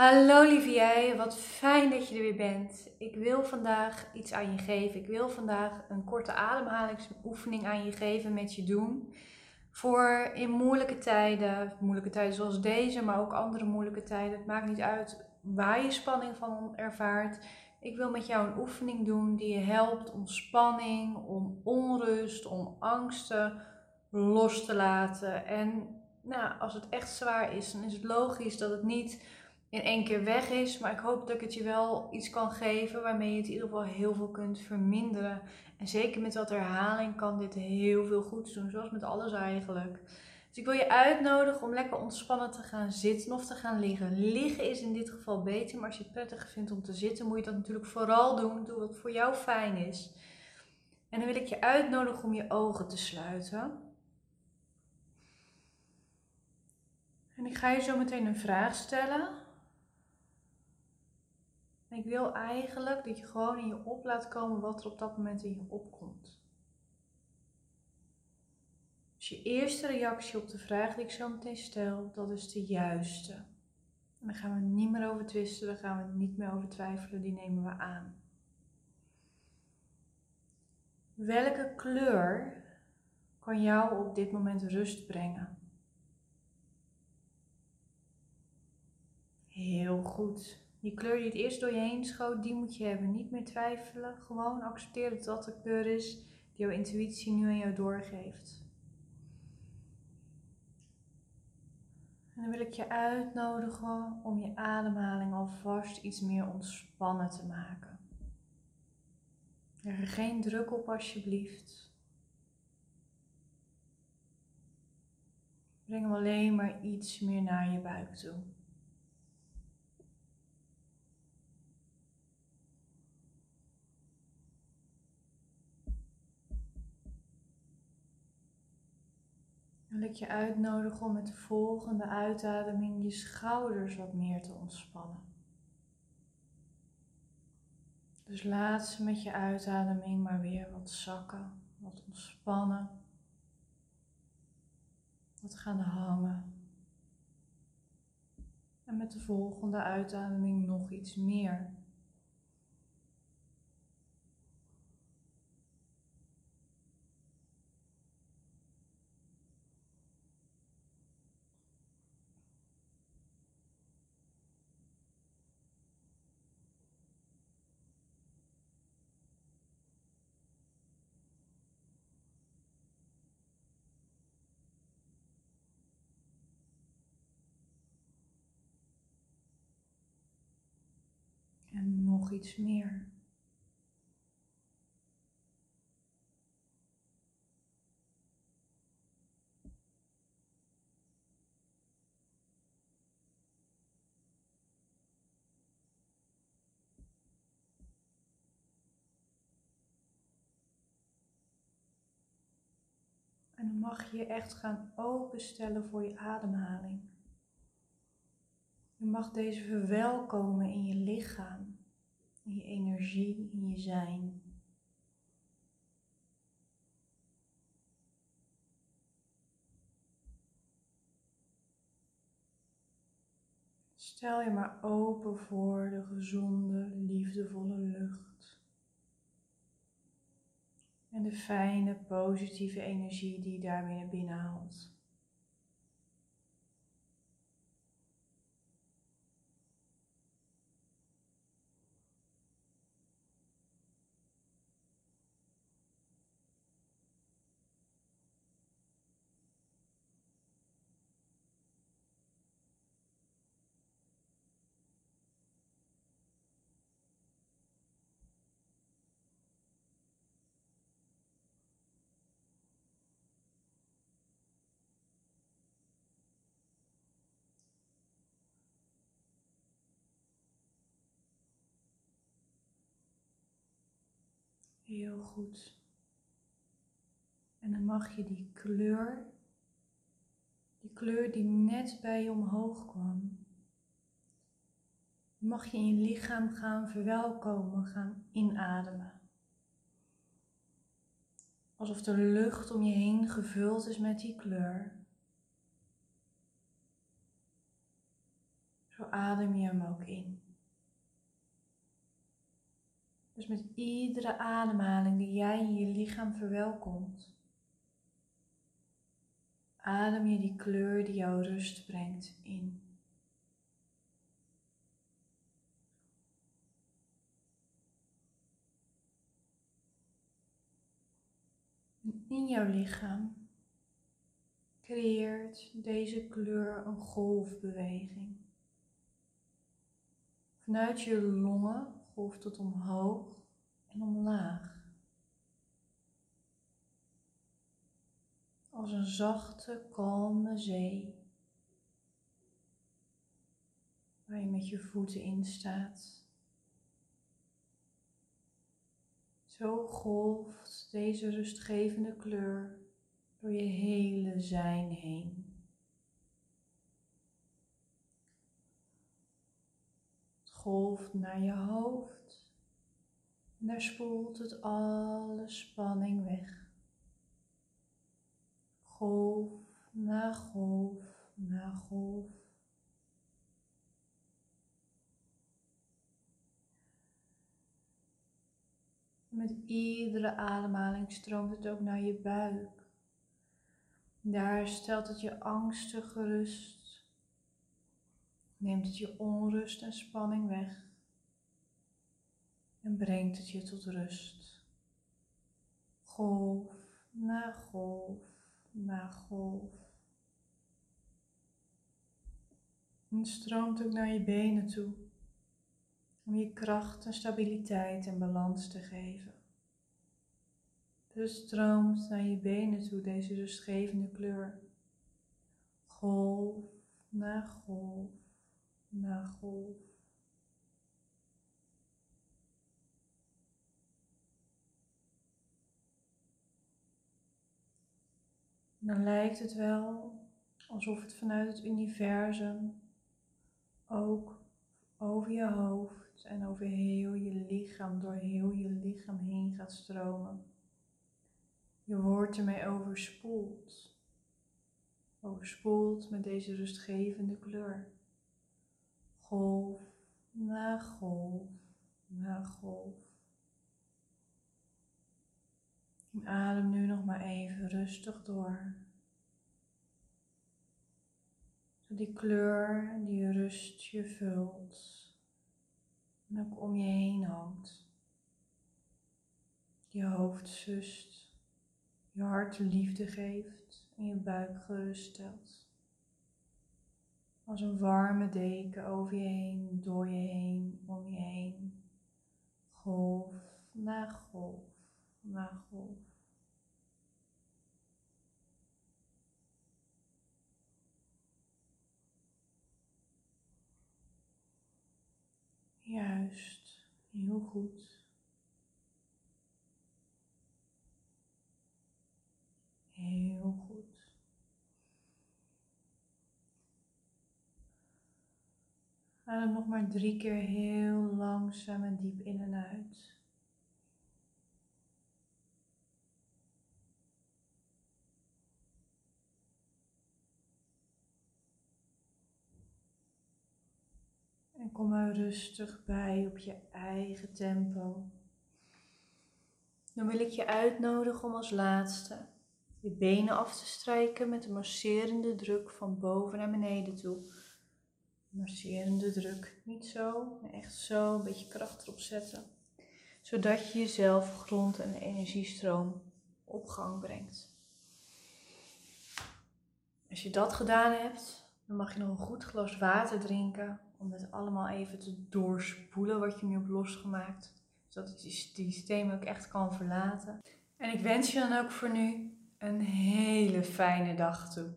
Hallo lieve wat fijn dat je er weer bent. Ik wil vandaag iets aan je geven. Ik wil vandaag een korte ademhalingsoefening aan je geven, met je doen. Voor in moeilijke tijden, moeilijke tijden zoals deze, maar ook andere moeilijke tijden. Het maakt niet uit waar je spanning van ervaart. Ik wil met jou een oefening doen die je helpt om spanning, om onrust, om angsten los te laten. En nou, als het echt zwaar is, dan is het logisch dat het niet in één keer weg is. Maar ik hoop dat ik het je wel iets kan geven waarmee je het in ieder geval heel veel kunt verminderen. En zeker met wat herhaling kan dit heel veel goed doen, zoals met alles eigenlijk. Dus ik wil je uitnodigen om lekker ontspannen te gaan zitten of te gaan liggen. Liggen is in dit geval beter, maar als je het prettig vindt om te zitten, moet je dat natuurlijk vooral doen. Doe wat voor jou fijn is. En dan wil ik je uitnodigen om je ogen te sluiten. En ik ga je zo meteen een vraag stellen. Ik wil eigenlijk dat je gewoon in je op laat komen wat er op dat moment in je opkomt. Dus je eerste reactie op de vraag die ik zo meteen stel, dat is de juiste. En daar gaan we niet meer over twisten, daar gaan we niet meer over twijfelen, die nemen we aan. Welke kleur kan jou op dit moment rust brengen? Heel goed. Die kleur die het eerst door je heen schoot, die moet je hebben. Niet meer twijfelen. Gewoon accepteren dat dat de kleur is die jouw intuïtie nu aan jou doorgeeft. En dan wil ik je uitnodigen om je ademhaling alvast iets meer ontspannen te maken. Er geen druk op alsjeblieft. Breng hem alleen maar iets meer naar je buik toe. Ik je uitnodigen om met de volgende uitademing je schouders wat meer te ontspannen. Dus laat ze met je uitademing maar weer wat zakken, wat ontspannen, wat gaan hangen. En met de volgende uitademing nog iets meer. Nog iets meer. En dan mag je je echt gaan openstellen voor je ademhaling. Je mag deze verwelkomen in je lichaam energie, in je zijn. Stel je maar open voor de gezonde, liefdevolle lucht. En de fijne, positieve energie die je daarmee binnen haalt. Heel goed. En dan mag je die kleur, die kleur die net bij je omhoog kwam, mag je in je lichaam gaan verwelkomen, gaan inademen. Alsof de lucht om je heen gevuld is met die kleur. Zo adem je hem ook in. Dus met iedere ademhaling die jij in je lichaam verwelkomt, adem je die kleur die jou rust brengt in. in jouw lichaam creëert deze kleur een golfbeweging. Vanuit je longen golft het omhoog en omlaag. Als een zachte, kalme zee. Waar je met je voeten in staat. Zo golft deze rustgevende kleur door je hele zijn heen. Golft naar je hoofd en daar spoelt het alle spanning weg. Golf na golf na golf. Met iedere ademhaling stroomt het ook naar je buik. Daar stelt het je angsten gerust. Neemt het je onrust en spanning weg. En brengt het je tot rust. Golf na golf na golf. En stroomt ook naar je benen toe om je kracht en stabiliteit en balans te geven. Dus stroomt naar je benen toe deze rustgevende kleur. Golf na golf na golf. Dan lijkt het wel alsof het vanuit het universum ook over je hoofd en over heel je lichaam, door heel je lichaam heen gaat stromen. Je wordt ermee overspoeld. Overspoeld met deze rustgevende kleur. Golf na golf na golf. Adem nu nog maar even rustig door. Die kleur die rust je vult en ook om je heen hangt. Je hoofd zust, je hart liefde geeft en je buik gerust stelt. Als een warme deken over je heen, door je heen, om je heen. Golf na golf na golf. Juist, heel goed. Heel goed. Adem nog maar drie keer heel langzaam en diep in en uit. En kom er rustig bij op je eigen tempo. Dan wil ik je uitnodigen om als laatste je benen af te strijken met een masserende druk van boven naar beneden toe. Masserende druk. Niet zo, maar echt zo, een beetje kracht erop zetten. Zodat je jezelf grond en energiestroom op gang brengt. Als je dat gedaan hebt, dan mag je nog een goed glas water drinken om het allemaal even te doorspoelen wat je nu hebt losgemaakt. Zodat het systeem ook echt kan verlaten. En ik wens je dan ook voor nu een hele fijne dag toe.